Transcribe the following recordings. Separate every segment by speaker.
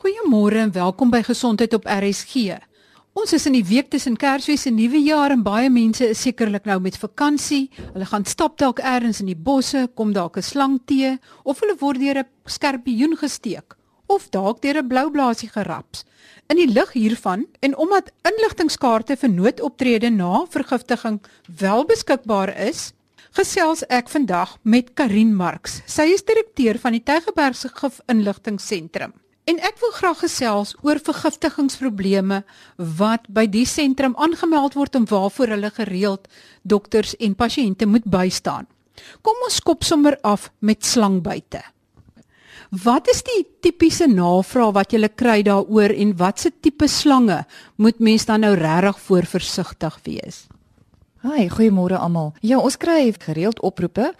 Speaker 1: Goeiemôre en welkom by Gesondheid op RSG. Ons is in die week tussen Kersfees en Nuwejaar en baie mense is sekerlik nou met vakansie. Hulle gaan stap dalk elders in die bosse, kom dalk 'n slang te of hulle word deur 'n skerpioen gesteek of dalk deur 'n blou blaasie geraps. In die lig hiervan en omdat inligtingkaarte vir noodoptrede na vergiftiging wel beskikbaar is, gesels ek vandag met Karin Marx. Sy is direkteur van die Tygerbergse Gif Inligtingseentrum. En ek wil graag gesels oor vergiftigingsprobleme wat by die sentrum aangemeld word en waarvoor hulle gereeld dokters en pasiënte moet bystaan. Kom ons skop sommer af met slangbyte. Wat is die tipiese navraag wat jy kry daaroor en watse tipe slange moet mens dan nou regtig voor versigtig wees?
Speaker 2: Haai, goeiemôre almal. Ja, ons kry gereeld oproepe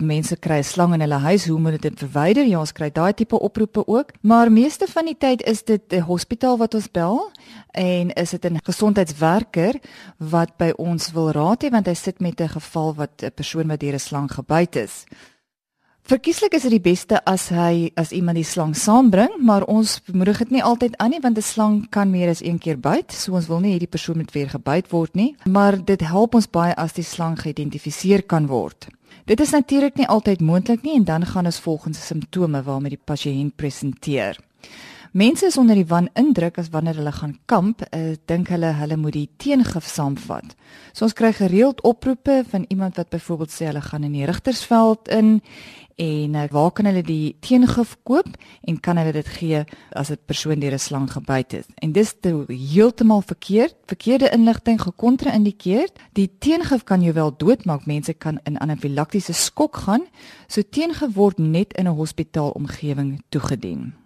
Speaker 2: mense kry 'n slang in hulle huis, hoe moet dit verwyder? Ja, ons kry daai tipe oproepe ook, maar meeste van die tyd is dit 'n hospitaal wat ons bel en is dit 'n gesondheidswerker wat by ons wil raad hê want hy sit met 'n geval wat 'n persoon wat deur 'n slang gebyt is. Verkieslik is dit die beste as hy as iemand die slang saambring, maar ons bemoedig dit nie altyd aan nie want 'n slang kan meer as een keer byt, so ons wil nie hierdie persoon met weer gebyt word nie, maar dit help ons baie as die slang geïdentifiseer kan word. Dit is natuurlik nie altyd moontlik nie en dan gaan ons volgens simptome waarmee die pasiënt presenteer. Mense is onder die wan indruk as wanneer hulle gaan kamp, uh, dink hulle hulle moet die teengif saamvat. So ons kry gereeld oproepe van iemand wat byvoorbeeld sê hulle gaan in die Rigtersveld in en uh, waar kan hulle die teengif koop en kan hulle dit gee as 'n persoon deur 'n slang gebyt is. En dis heeltemal verkeerd, verkeerde inligting gekontra-indikeer. Die teengif kan jou wel doodmaak. Mense kan in anafilaktiese skok gaan. So teengif word net in 'n hospitaalomgewing toegedien.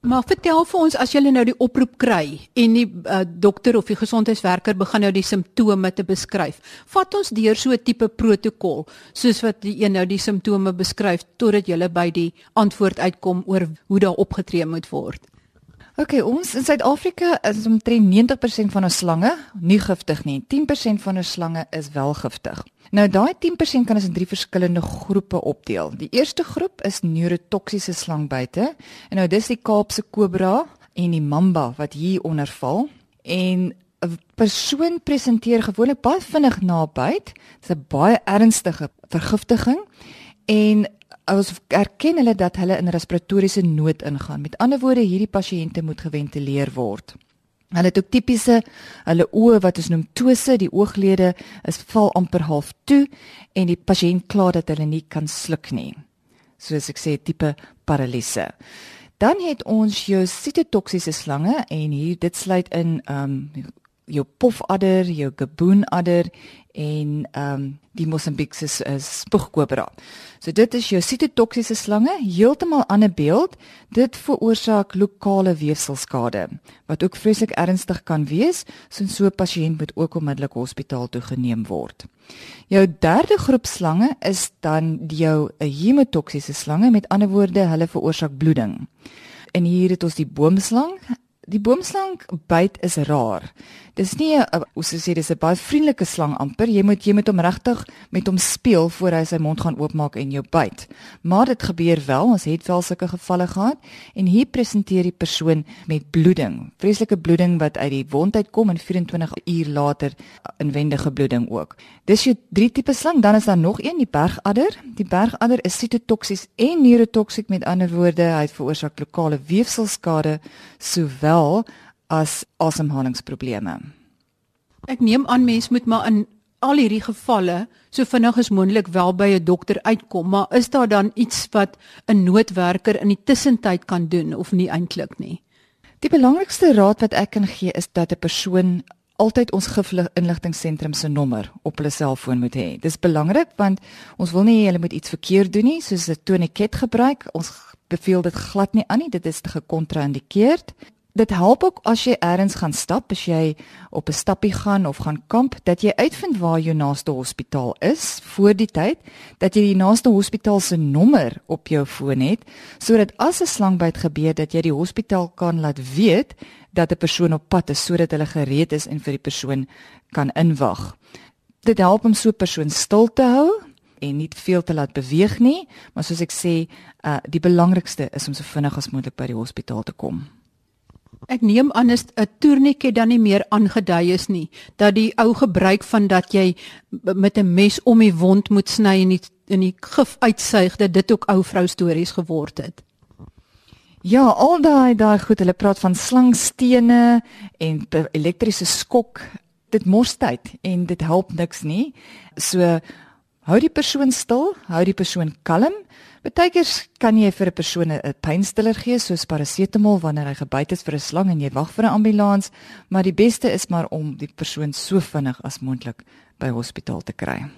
Speaker 1: Maar vertel vir ons as jy nou die oproep kry en die uh, dokter of die gesondheidswerker begin nou die simptome te beskryf. Vat ons deur so 'n tipe protokol soos wat die een nou die simptome beskryf totdat jy by die antwoord uitkom oor hoe daar opgetree moet word.
Speaker 2: OK, ons in Suid-Afrika is omtrent 90% van ons slange nie giftig nie. 10% van ons slange is wel giftig. Nou daai 10% kan ons in drie verskillende groepe opdeel. Die eerste groep is neurotoksiese slangbyte. En nou dis die Kaapse kobra en die mamba wat hier onder val. En 'n persoon presenteer gewoonlik baie vinnig na byt. Dit is 'n baie ernstige vergiftiging en ons erken hulle dat hulle in respiratoriese nood ingaan. Met ander woorde, hierdie pasiënte moet geventileer word. Hulle het ook tipiese hulle oë wat ons noem tose, die ooglede is val amper half toe en die pasiënt kla dat hulle nie kan sluk nie. Soos ek sê tipe paralise. Dan het ons jou sitotoksiese slange en hier dit sluit in ehm um, jou pofadder, jou gaboonadder en ehm um, die Mosambikse uh, spoegkobra. So dit is jou sitotoksiese slange, heeltemal ander beeld. Dit veroorsaak lokale weefselskade wat ook vreeslik ernstig kan wees, so 'n so pasiënt moet ook onmiddellik hospitaal toe geneem word. Jou derde groep slange is dan jou hemotoksiese slange, met ander woorde, hulle veroorsaak bloeding. En hier het ons die boomslang. Die boomslang byt is rar. Dis nie 'n sou sê dis 'n baie vriendelike slang amper. Jy moet jy moet hom regtig met hom speel voor hy sy mond gaan oopmaak en jou byt. Maar dit gebeur wel, ons het wel sulke gevalle gehad en hier presenteer die persoon met bloeding. Vreeslike bloeding wat uit die wond uitkom en 24 uur later inwendige bloeding ook. Dis jou drie tipe slang, dan is daar nog een, die bergadder. Die bergadder is sitotoksies en neurotoksiek met ander woorde, hy veroorsaak lokale weefselskade sowel as asemhalingsprobleme.
Speaker 1: Ek neem aan mens moet maar in al hierdie gevalle so vinnig as moontlik wel by 'n dokter uitkom, maar is daar dan iets wat 'n noodwerker in die tussentyd kan doen of nie eintlik nie?
Speaker 2: Die belangrikste raad wat ek kan gee is dat 'n persoon altyd ons gifinligtingseentrum se nommer op hulle selfoon moet hê. Dis belangrik want ons wil nie hulle moet iets verkeerd doen nie, soos 'n tourniquet gebruik. Ons beveel dit glad nie aan nie. Dit is gekontra-indikeerd dit help ook as jy eers gaan stap, as jy op 'n stappie gaan of gaan kamp, dat jy uitvind waar jou naaste hospitaal is voor die tyd, dat jy die naaste hospitaal se nommer op jou foon het, sodat as 'n slangbyt gebeur dat jy die hospitaal kan laat weet dat 'n persoon op pad is sodat hulle gereed is en vir die persoon kan inwag. Dit help om so 'n persoon stil te hou en nie veel te laat beweeg nie, maar soos ek sê, uh die belangrikste is om so vinnig as moontlik by die hospitaal te kom.
Speaker 1: Ek neem aan is 'n tourniquet dan nie meer aangedui is nie dat die ou gebruik van dat jy met 'n mes om die wond moet sny en die in die gif uitsuig dat dit ook ou vrou stories geword het.
Speaker 2: Ja, al daai daai goed, hulle praat van slangstene en elektriese skok. Dit mors tyd en dit help niks nie. So hou die persoon stil, hou die persoon kalm. Partykeers kan jy vir 'n persoon 'n pynstiller gee soos parasetamol wanneer hy gebyt is vir 'n slang en jy wag vir 'n ambulans, maar die beste is maar om die persoon so vinnig as moontlik by hospitaal te kry.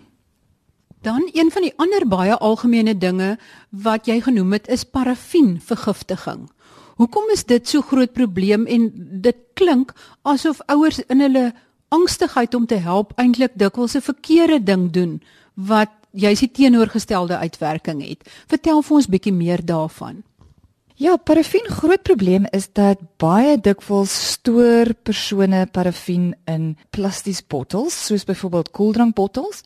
Speaker 1: Dan een van die ander baie algemene dinge wat jy genoem het is parafienvergiftiging. Hoekom is dit so groot probleem en dit klink asof ouers in hulle angstigheid om te help eintlik dikwels 'n verkeerde ding doen wat jy sien teenoorgestelde uitwerking het. Vertel vir ons bietjie meer daarvan.
Speaker 2: Ja, parafin groot probleem is dat baie dikwels stoor persone parafin in plastiese bottels, soos byvoorbeeld koeldrankbottels.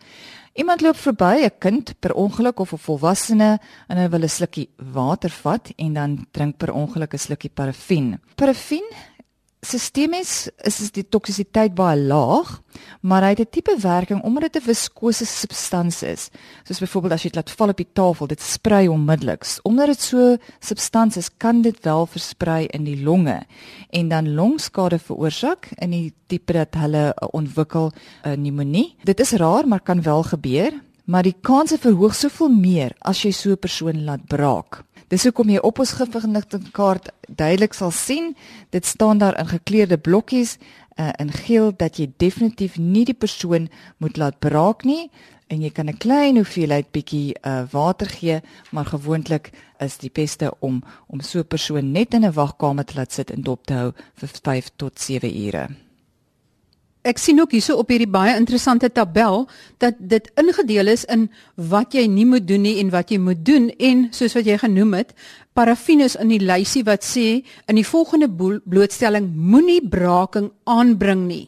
Speaker 2: Iemand loop verby, 'n kind per ongeluk of 'n volwassene en hy wil 'n slukkie water vat en dan drink per ongeluk 'n slukkie parafin. Parafin sistemies is die toksisiteit baie laag, maar hy het 'n tipe werking omdat dit 'n viskose substans is. Soos byvoorbeeld as jy dit laat val op die tafel, dit sprei onmiddellik. Omdat dit so substans is, kan dit wel versprei in die longe en dan longskade veroorsaak in die tipe dat hulle ontwikkel 'n pneumonie. Dit is raar, maar kan wel gebeur, maar die kanse verhoog soveel meer as jy so 'n persoon laat braak. Dis hoekom jy op ons gifverligtingkaart duidelik sal sien, dit staan daar in gekleurde blokkies uh, in geel dat jy definitief nie die persoon moet laat braak nie en jy kan 'n klein hoeveelheid bietjie uh, water gee, maar gewoonlik is die beste om om so 'n persoon net in 'n wagkamer te laat sit en dop te hou vir 5 tot 7 ure.
Speaker 1: Ek sien ook hierso op hierdie baie interessante tabel dat dit ingedeel is in wat jy nie moet doen nie en wat jy moet doen en soos wat jy genoem het, parafinus in die lysie wat sê in die volgende blootstelling moenie braaking aanbring nie.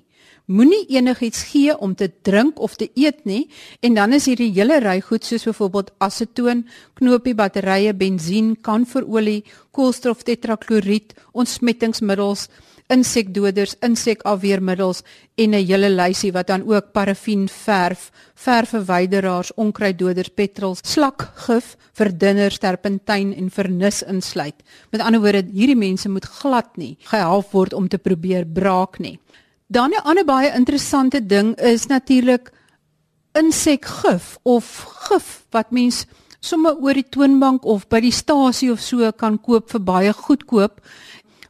Speaker 1: Moenie enigiets gee om te drink of te eet nie en dan is hierdie hele ry goed soos byvoorbeeld asetoon, knopie batterye, bensien, kanverolie, koolstof tetrakloried, ontsmettingsmiddels insekdoders, insekafweermiddels en 'n hele lysie wat dan ook parafin verf, verfverwyderaars, onkruiddoders, petrol, slakgif, verdunners, terpentyn en vernis insluit. Met ander woorde, hierdie mense moet glad nie gehelp word om te probeer braak nie. Dan 'n ander baie interessante ding is natuurlik insekgif of gif wat mens sommer oor die toonbank of by die stasie of so kan koop vir baie goedkoop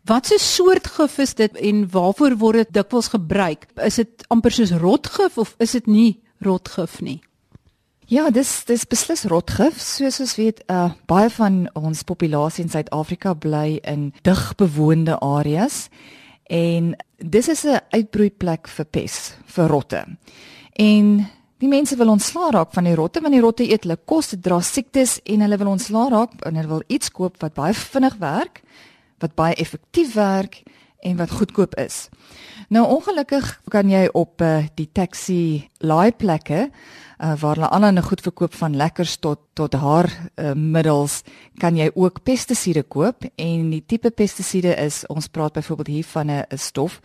Speaker 1: Wat 'n soort gif is dit en waarvoor word dit dikwels gebruik? Is dit amper soos rotgif of is dit nie rotgif nie?
Speaker 2: Ja, dis dis beslis rotgif. Soos ons weet, uh baie van ons populasie in Suid-Afrika bly in digbewoonde areas en dis is 'n uitbroeiplek vir pes, vir rotte. En die mense wil ontslaa raak van die rotte want die rotte eet hulle kos, dit dra siektes en hulle wil ontslaa raak en hulle wil iets koop wat baie vinnig werk wat baie effektief werk en wat goedkoop is. Nou ongelukkig kan jy op uh, die taxi laaiplekke uh, waar hulle ander goed verkoop van lekkers tot tot haar uh, middels kan jy ook pestisiede koop. En die tipe pestisiede is ons praat byvoorbeeld hier van 'n stof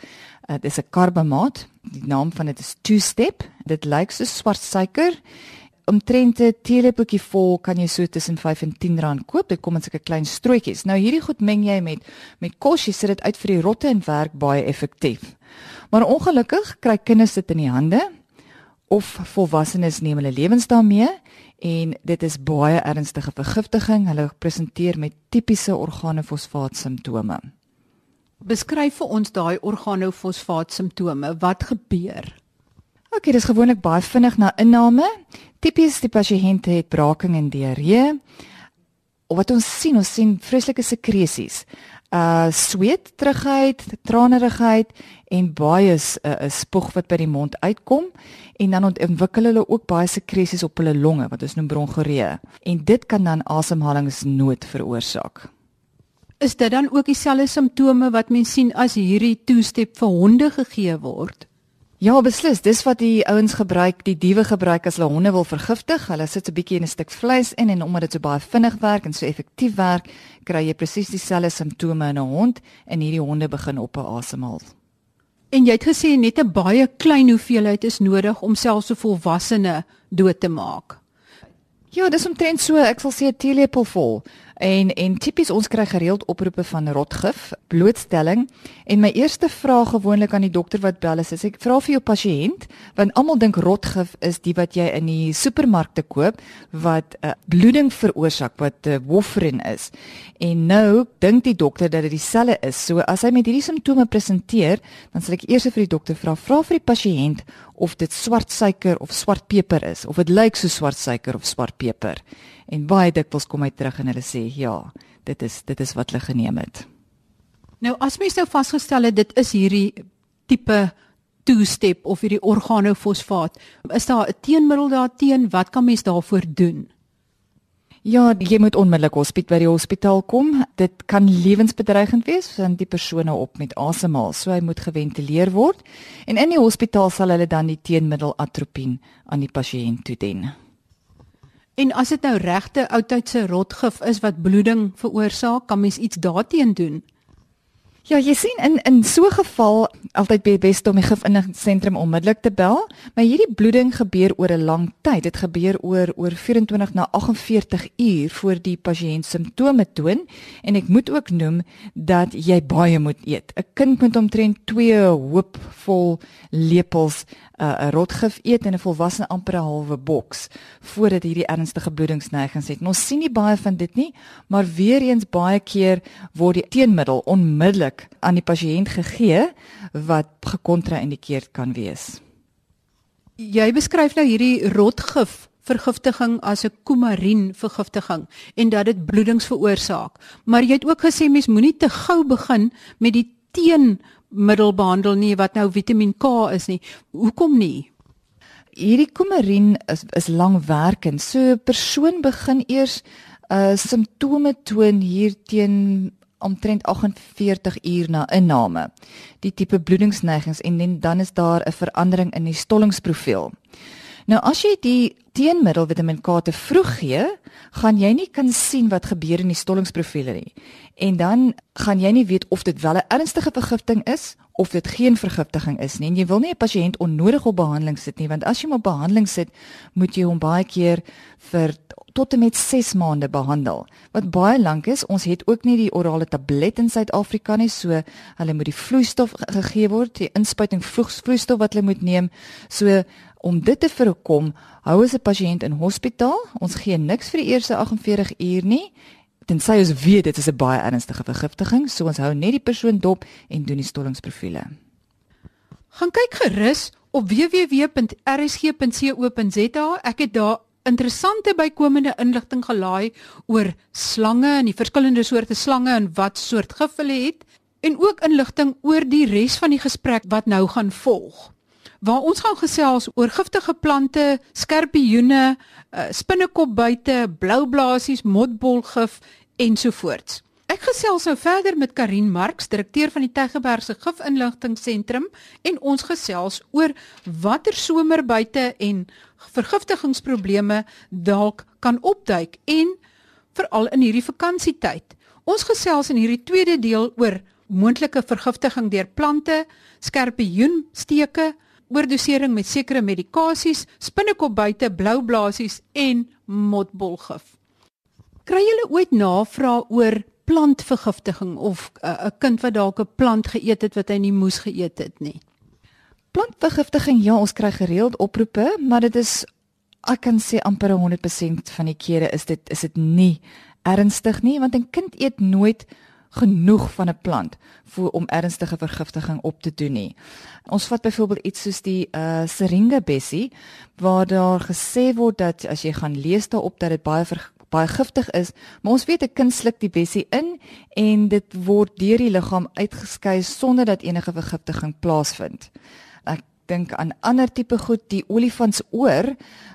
Speaker 2: uh, dis 'n karbamaat die naam van dit is two step. Dit lyk so swart suiker omtrent 'n teelepeltjie vol kan jy so tussen 5 en 10 rand koop. Dit kom in sulke klein strootjies. Nou hierdie goed meng jy met met kos, jy sit dit uit vir die rotte en werk baie effektief. Maar ongelukkig kry kinders dit in die hande of volwassenes neem hulle lewens daarmee en dit is baie ernstige vergiftiging. Hulle presenteer met tipiese organofosfaat simptome.
Speaker 1: Beskryf vir ons daai organofosfaat simptome. Wat gebeur?
Speaker 2: OK, dis gewoonlik baie vinnig na inname. Tipies die pasiënte het braking en diarree. Wat ons sien, ons sien vreeslike sekresies. Uh sweet, terugheid, tranerigheid en baie 'n uh, uh, spoeg wat by die mond uitkom en dan ontwikkel hulle ook baie sekresies op hulle longe wat ons noem bronchoree en dit kan dan asemhalingsnood veroorsaak.
Speaker 1: Is dit dan ook dieselfde simptome wat mens sien as hierdie toestep vir honde gegee word?
Speaker 2: Ja, beslis. Dis wat die ouens gebruik, die diewe gebruik as hulle honde wil vergiftig. Hulle sit 'n bietjie in 'n stuk vleis in en omdat dit so baie vinnig werk en so effektief werk, kry jy presies dieselfde simptome in 'n hond en hierdie honde begin op 'n asemhaal.
Speaker 1: En jy het gesê net 'n baie klein hoeveelheid is nodig om selfs 'n volwassene dood te maak.
Speaker 2: Ja, dis omtrent so, ek sal sê 'n teelepel vol. En en tipies ons kry gereeld oproepe van rotgif, blootstelling en my eerste vraag gewoonlik aan die dokter wat bel is, is ek vra vir jou pasiënt want almal dink rotgif is die wat jy in die supermarkte koop wat 'n uh, bloeding veroorsaak wat uh, warfarin is. En nou dink die dokter dat dit dieselfde is. So as hy met hierdie simptome presenteer, dan sal ek eers vir die dokter vra, vra vir die pasiënt of dit swart suiker of swart peper is of dit lyk so swart suiker of swart peper. En baie dikwels kom hy terug en hulle sê ja, dit is dit is wat hulle geneem het.
Speaker 1: Nou as mens nou vasgestel het dit is hierdie tipe two-step of hierdie organofosfaat, is daar 'n teenmiddel daarteen? Wat kan mens daarvoor doen?
Speaker 2: Ja, jy moet onmiddellik hospitaal by die hospitaal kom. Dit kan lewensbedreigend wees vir die persone op met asemhaal, so hy moet geventileer word. En in die hospitaal sal hulle dan die teenmiddel atropine aan die pasiënt toedien.
Speaker 1: En as dit nou regte oudtydse rotgif is wat bloeding veroorsaak, kan mens iets daarteen doen.
Speaker 2: Ja, jy sien in in so 'n geval altyd be beste om die gifinnigingssentrum onmiddellik te bel, maar hierdie bloeding gebeur oor 'n lang tyd. Dit gebeur oor oor 24 na 48 uur voor die pasiënt simptome toon en ek moet ook noem dat jy baie moet eet. 'n Kind moet omtrent 2 hoop vol lepels 'n uh, rotgif eet en 'n volwasse amper 'n halwe boks voordat hierdie ernstige bloedingsneigings het. Ons sien nie baie van dit nie, maar weer eens baie keer word die teenmiddel onmiddellik aan die pasiënt gegee wat gekontra-indikeerd kan wees.
Speaker 1: Jy beskryf nou hierdie rotgif vergiftiging as 'n kumarin vergiftiging en dat dit bloedings veroorsaak. Maar jy het ook gesê mens moenie te gou begin met die teen middel behandel nie wat nou Vitamiin K is nie. Hoekom nie?
Speaker 2: Hierdie kumarin is is langwerkend. So 'n persoon begin eers uh simptome toon hier teen omtrent 48 uur na inname. Die tipe bloedingsneigings en dan is daar 'n verandering in die stollingsprofiel. Nou as jy die teenmiddel Vitamiin K te vroeg gee, gaan jy nie kan sien wat gebeur in die stollingsprofiele nie en dan gaan jy nie weet of dit wel 'n ernstige vergiftiging is of dit geen vergiftiging is nie. En jy wil nie 'n pasiënt onnodig op behandeling sit nie, want as jy hom op behandeling sit, moet jy hom baie keer vir tot en met 6 maande behandel. Wat baie lank is. Ons het ook nie die orale tablet in Suid-Afrika nie, so hulle moet die vloeistof gegee word, die inspuiting vloeistof wat hulle moet neem. So om dit te voorkom, hou as 'n pasiënt in hospitaal. Ons gee niks vir die eerste 48 uur nie tensy ons weet dit is 'n baie ernstige vergiftiging, so ons hou net die persoon dop en doen die stollingsprofiele.
Speaker 1: Gaan kyk gerus op www.rsg.co.za. Ek het daar interessante bykomende inligting gelaai oor slange en die verskillende soorte slange en wat soort gif hulle het en ook inligting oor die res van die gesprek wat nou gaan volg. Waar ons gaan gesels oor giftige plante, skerpioene, uh, spinnekopbuite, bloublaasies, motbolgif ensovoorts. Ek gesels nou verder met Karin Marx, direkteur van die Tygerbergse Gifinligtingseentrum en ons gesels oor watter somerbuite en vergiftigingsprobleme dalk kan opduik en veral in hierdie vakansietyd. Ons gesels in hierdie tweede deel oor moontlike vergiftiging deur plante, skerpioensteke, oordosering met sekere medikasies, spinnekopbuite, bloublaasies en motbolgif. Kry julle ooit navraag oor plantvergiftiging of uh, 'n uh, kind wat dalk 'n plant geëet het wat hy nie moes geëet het nie?
Speaker 2: Plantvergiftiging, ja, ons kry gereeld oproepe, maar dit is ek kan sê amper 100% van die kere is dit is dit nie ernstig nie, want 'n kind eet nooit genoeg van 'n plant vir om ernstige vergiftiging op te doen nie. Ons vat byvoorbeeld iets soos die uh Syringa bessie waar daar gesê word dat as jy gaan lees daarop dat dit baie baie giftig is, maar ons weet 'n kind sluk die bessie in en dit word deur die liggaam uitgeskei sonder dat enige vergiftiging plaasvind. Dink aan ander tipe goed, die olifantsoor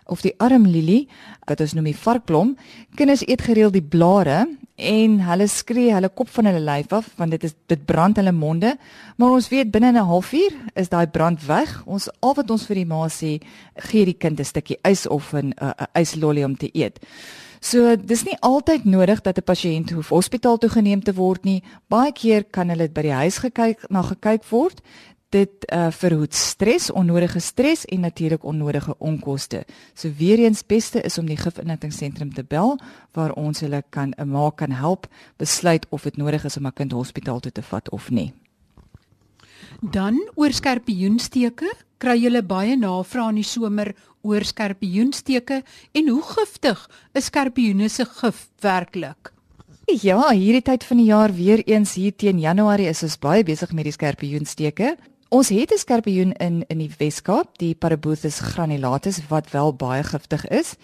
Speaker 2: of die armlilie wat ons noem die varkblom. Kinders eet gereeld die blare en hulle skree hulle kop van hulle lyf af want dit is dit brand hulle monde. Maar ons weet binne 'n halfuur is daai brand weg. Ons al wat ons vir die ma sê, gee die kind 'n stukkie ys of 'n 'n yslolly om te eet. So dis nie altyd nodig dat 'n pasiënt hoef hospitaal toe geneem te word nie. Baie keer kan hulle by die huis gekyk na gekyk word dit uh, verhoed stres, onnodige stres en natuurlik onnodige onkoste. So weer eens beste is om die gifinligtingseentrum te bel waar ons hulle kan 'n ma kan help besluit of dit nodig is om 'n kind hospitaal toe te vat of nie.
Speaker 1: Dan oor skorpioensteke, kry jy baie navrae in die somer oor skorpioensteke en hoe giftig is skorpioene se gif werklik?
Speaker 2: Ja, hierdie tyd van die jaar weer eens hier teen Januarie is ons baie besig met die skorpioensteke. Ons het 'n skorpioen in in die Weskaap, die Parabothus granulatus wat wel baie giftig is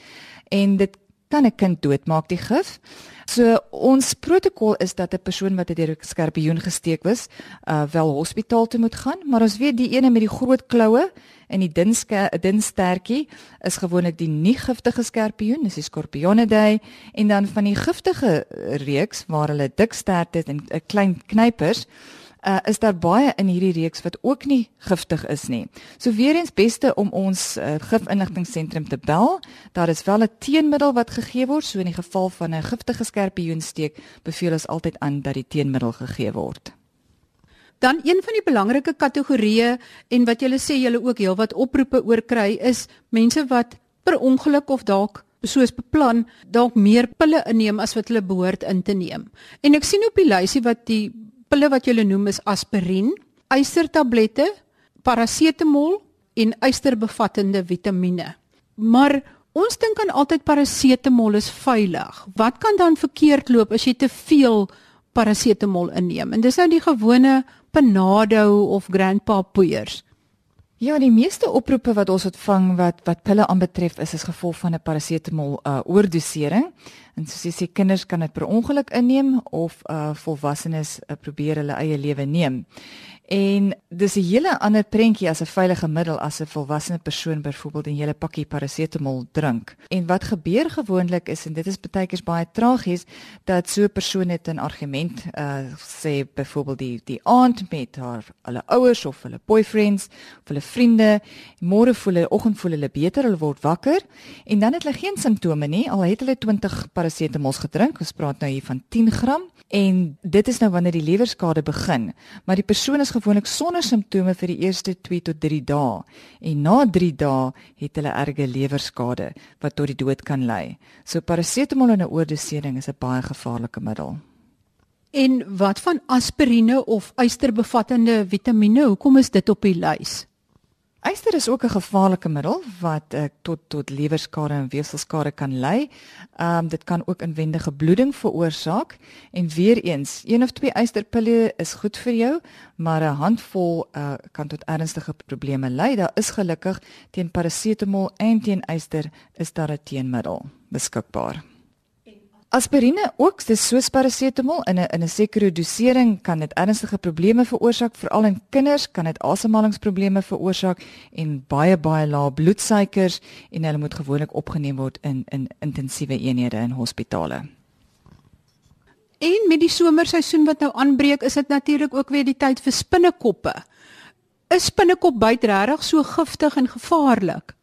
Speaker 2: en dit kan 'n kind doodmaak die gif. So ons protokol is dat 'n persoon wat deur 'n skorpioen gesteek was, uh wel hospitaal toe moet gaan, maar ons weet die ene met die groot kloue en die dun dun stertjie is gewoonlik die nie giftige skorpioen, dis die Scorpionidae en dan van die giftige reeks waar hulle dik stert het en 'n uh, klein knypers uh, is daar baie in hierdie reeks wat ook nie giftig is nie. So weer eens beste om ons uh, gifinligtingseentrum te bel. Daar is wel 'n teenmiddel wat gegee word, so in die geval van 'n giftige skorpioensteek beveel ons altyd aan dat die teenmiddel gegee word.
Speaker 1: Dan een van die belangrike kategorieë en wat julle sê julle ook heelwat oproepe oor kry is mense wat per ongeluk of dalk soos beplan dalk meer pille inneem as wat hulle behoort in te neem. En ek sien op die lysie wat die pille wat jy noem is aspirien, ystertablette, parasetamol en ysterbevattende vitamiene. Maar ons dink aan altyd parasetamol is veilig. Wat kan dan verkeerd loop as jy te veel parasetamol inneem? En dis nou die gewone Panado of Grandpa poeiers.
Speaker 2: Ja, die meeste oproepe wat ons ontvang wat wat pille aanbetref is as gevolg van 'n parasetamol uh, oordosering. En soos jy sê kinders kan dit per ongeluk inneem of uh volwassenes uh, probeer hulle eie lewe neem. En dis 'n hele ander prentjie as 'n veilige middel as 'n volwasse persoon byvoorbeeld 'n hele pakkie parasetamol drink. En wat gebeur gewoonlik is en dit is baie keer baie tragies dat so 'n persoon het 'n argument uh sê byvoorbeeld die die aand met haar hulle ouers of hulle boyfriends of hulle vriende, môre voel hulle oggend voel hulle beter, hulle word wakker en dan het hulle geen simptome nie al het hulle 20 parasetamols gedrink. Ons praat nou hier van 10 gram en dit is nou wanneer die lewerskade begin, maar die persoon is gewoonlik sonder simptome vir die eerste 2 tot 3 dae en na 3 dae het hulle erge lewerskade wat tot die dood kan lei. So parasetamol in 'n oordosering is 'n baie gevaarlike middel.
Speaker 1: En wat van aspirine of ysterbevattende vitamiene? Hoekom is dit op die lys?
Speaker 2: Yster is ook 'n gevaarlike middel wat uh, tot tot lewerskade en weefselskade kan lei. Ehm um, dit kan ook inwendige bloeding veroorsaak en weer eens, een of twee ysterpille is goed vir jou, maar 'n handvol uh, kan tot ernstige probleme lei. Daar is gelukkig teen parasetamol en teen yster is daar 'n teenmiddel beskikbaar. Aspirine ook, dis soos parasetamol in 'n in 'n sekere dosering kan dit ernstige probleme veroorsaak, veral in kinders kan dit asemhalingsprobleme veroorsaak en baie baie lae bloedsuikers en hulle moet gewoonlik opgeneem word in in intensiewe eenhede in hospitale.
Speaker 1: En met die somerseisoen wat nou aanbreek, is dit natuurlik ook weer die tyd vir spinnekoppe. Is spinnekop byt regtig so giftig en gevaarlik?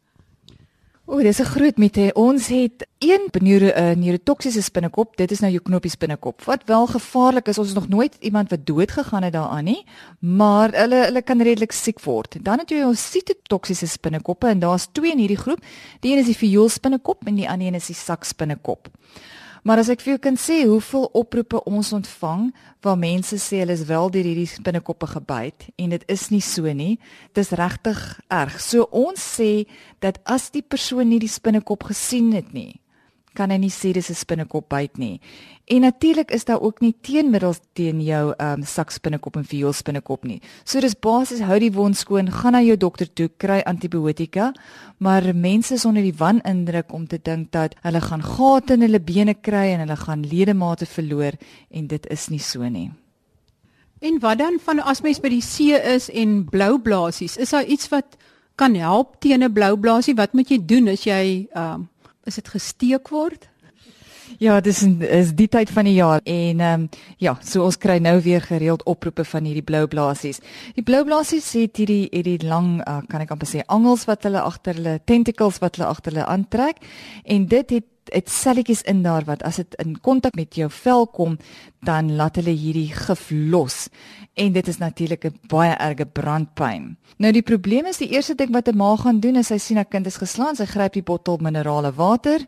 Speaker 2: O, dis 'n groot mite. Ons het een neuro uh, neurotoksiese spinnekop. Dit is nou jou knoppie spinnekop. Wat wel gevaarlik is. Ons het nog nooit iemand wat dood gegaan het daaraan nie, maar hulle hulle kan redelik siek word. Dan het jy ons sitotoksiese spinnekoppe en daar's twee in hierdie groep. Die een is die viool spinnekop en die ander een is die sak spinnekop. Maar as ek vir jou kan sê hoeveel oproepe ons ontvang waar mense sê hulle is wel deur hierdie spinnekoppe gebyt en dit is nie so nie. Dit is regtig erg. So ons sê dat as die persoon nie die spinnekop gesien het nie, kan hy nie sê dis 'n spinnekop byt nie. En natuurlik is daar ook nie teenmiddels teen jou ehm um, sakspinnekop en vioolspinnekop nie. So dis basies hou die wond skoon, gaan na jou dokter toe, kry antibiotika, maar mense is onder die wanindruk om te dink dat hulle gaan gate in hulle bene kry en hulle gaan ledemate verloor en dit is nie so nie.
Speaker 1: En wat dan van as mens by die see is en blou blaasies, is daar iets wat kan help teen 'n blou blaasie? Wat moet jy doen as jy ehm um, is dit gesteek word?
Speaker 2: Ja, dis is die tyd van die jaar en ehm um, ja, so ons kry nou weer gereeld oproepe van hierdie blou blaasies. Die blou blaasies het hierdie hierdie lang uh, kan ek amper sê angels wat hulle agter hulle tentacles wat hulle agter hulle aantrek en dit het dit selletjies in daar wat as dit in kontak met jou vel kom, dan laat hulle hierdie gif los. En dit is natuurlik 'n baie erge brandpyn. Nou die probleem is die eerste ding wat 'n ma gaan doen is sy sien 'n kind is geslaan, sy gryp die bottel minerale water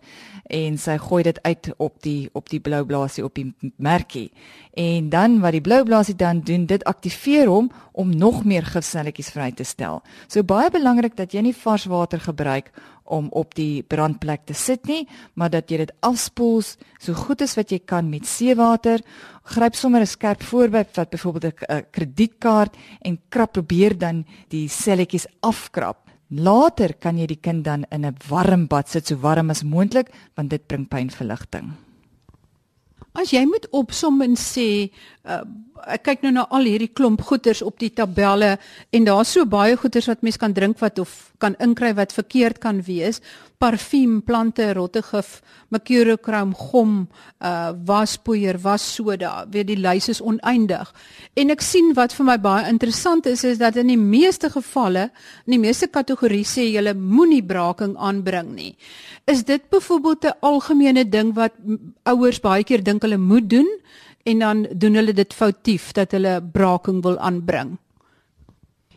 Speaker 2: en sy gooi dit uit op die op die blou blaasie op die merkie. En dan wat die blou blaasie dan doen, dit aktiveer hom om nog meer gifselletjies vry te stel. So baie belangrik dat jy nie vars water gebruik om op die brandplek te sit nie, maar dat jy dit afspoel so goed as wat jy kan met seewater. Gryp sommer 'n skerp voorbeeld wat byvoorbeeld 'n kredietkaart en krap probeer dan die selletjies afkrap. Later kan jy die kind dan in 'n warm bad sit so warm as moontlik want dit bring pynverligting.
Speaker 1: As jy moet opsom en sê uh, ek kyk nou na al hierdie klomp goeters op die tabelle en daar's so baie goeters wat mens kan drink wat of kan inkry wat verkeerd kan wees parfuum, plante, rottegif, mercurochrome, gom, uh waspoeier, wassoda, weet die lys is oneindig. En ek sien wat vir my baie interessant is is dat in die meeste gevalle, in die meeste kategorieë sê jy moenie braking aanbring nie. Is dit byvoorbeeld 'n algemene ding wat ouers baie keer dink hulle moet doen en dan doen hulle dit foutief dat hulle braking wil aanbring?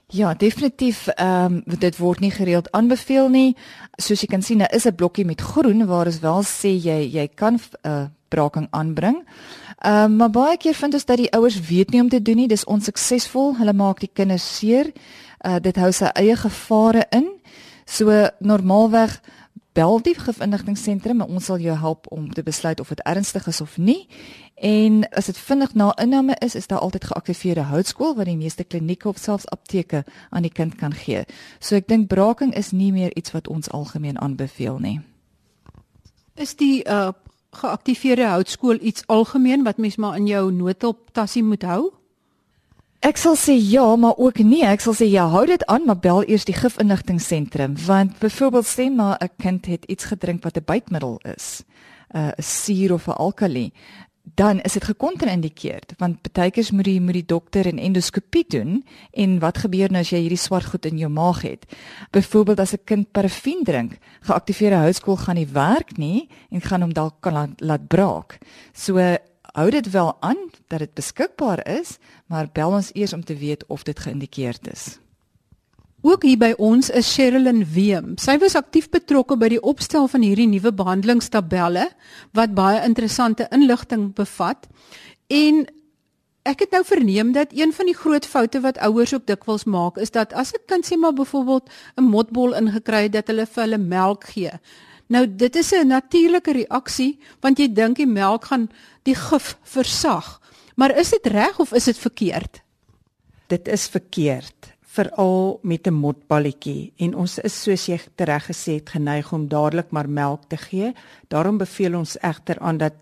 Speaker 2: Ja, definitief ehm um, dit word nie gereeld aanbeveel nie. Soos jy kan sien, daar is 'n blokkie met groen waar ons wel sê jy jy kan 'n uh, eh, braking aanbring. Ehm um, maar baie keer vind ons dat die ouers weet nie om te doen nie. Dis onsuksesvol. Hulle maak die kinders seer. Uh dit hou sy eie gevare in. So normaalweg bel die gifinligtingseentrum en ons sal jou help om te besluit of dit ernstig is of nie. En as dit vinnig na inname is, is daar altyd geaktiveerde houtskool wat die meeste klinieke of selfs apteke aan die kind kan gee. So ek dink braking is nie meer iets wat ons algemeen aanbeveel nie.
Speaker 1: Is die uh geaktiveerde houtskool iets algemeen wat mens maar in jou noodhulp tassie moet hou?
Speaker 2: Ek sal sê ja, maar ook nee. Ek sal sê ja, hou dit aan, maar bel eers die gifinligtingseentrum want byvoorbeeld sê maar 'n kind het iets gedrink wat 'n bytmiddel is, uh, 'n suur of 'n alkali, dan is dit gekontraindikeerd want baie keer moet die moet die dokter 'n endoskopie doen en wat gebeur nou as jy hierdie swart goed in jou maag het? Byvoorbeeld as 'n kind parafin drink, geaktiveerde houtskool gaan nie werk nie en gaan hom dalk kan laat, laat braak. So hou dit wel aan dat dit beskikbaar is, maar bel ons eers om te weet of dit geïndikeerd is.
Speaker 1: Ook hier by ons is Sherilyn Weem. Sy was aktief betrokke by die opstel van hierdie nuwe behandelingstabelle wat baie interessante inligting bevat. En ek het nou verneem dat een van die groot foute wat ouers ook dikwels maak is dat as 'n kind sê maar byvoorbeeld 'n motbol ingekry het dat hulle vir hulle melk gee. Nou dit is 'n natuurlike reaksie want jy dink die melk gaan die gif versag. Maar is dit reg of is dit verkeerd?
Speaker 3: Dit is verkeerd veral met 'n motballetjie en ons is soos jy reg gesê het geneig om dadelik maar melk te gee. Daarom beveel ons egter aan dat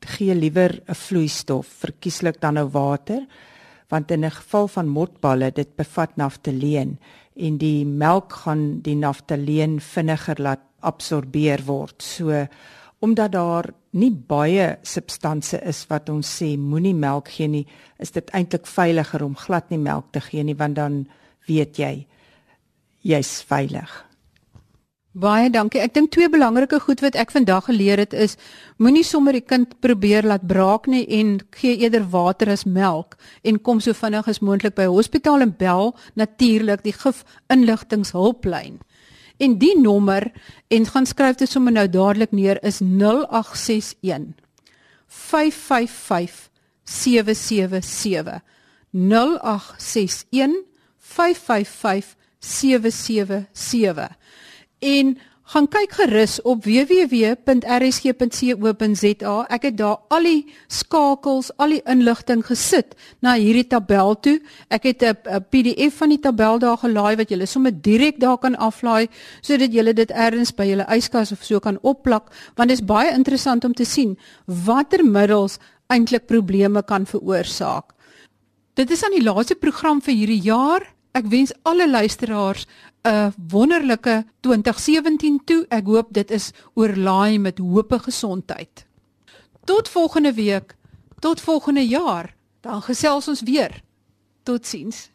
Speaker 3: gee liewer 'n vloeistof, verkieslik dan nou water, want in 'n geval van motballe dit bevat naftaleen en die melk gaan die naftaleen vinniger laat absorbeer word. So omdat daar nie baie substansie is wat ons sê moenie melk gee nie, is dit eintlik veiliger om glad nie melk te gee nie want dan weet jy jy's veilig.
Speaker 1: Baie dankie. Ek dink twee belangrike goed wat ek vandag geleer het is moenie sommer die kind probeer laat braak nie en gee eerder water as melk en kom so vinnig as moontlik by hospitaal en bel natuurlik die gif inligtingshulplyn. En die nommer en gaan skryf dit sommer nou dadelik neer is 0861 555 777 0861 555777 en gaan kyk gerus op www.rsg.co.za ek het daar al die skakels al die inligting gesit na hierdie tabel toe. Ek het 'n PDF van die tabel daar gelaai wat julle sommer direk daar kan aflaai sodat julle dit ergens by julle yskas of so kan opplak want dit is baie interessant om te sien watter middels eintlik probleme kan veroorsaak. Dit is aan die laaste program vir hierdie jaar. Ek wens alle luisteraars 'n wonderlike 2017 toe. Ek hoop dit is oorlaai met hoop gesondheid. Tot volgende week, tot volgende jaar, dan gesels ons weer. Totsiens.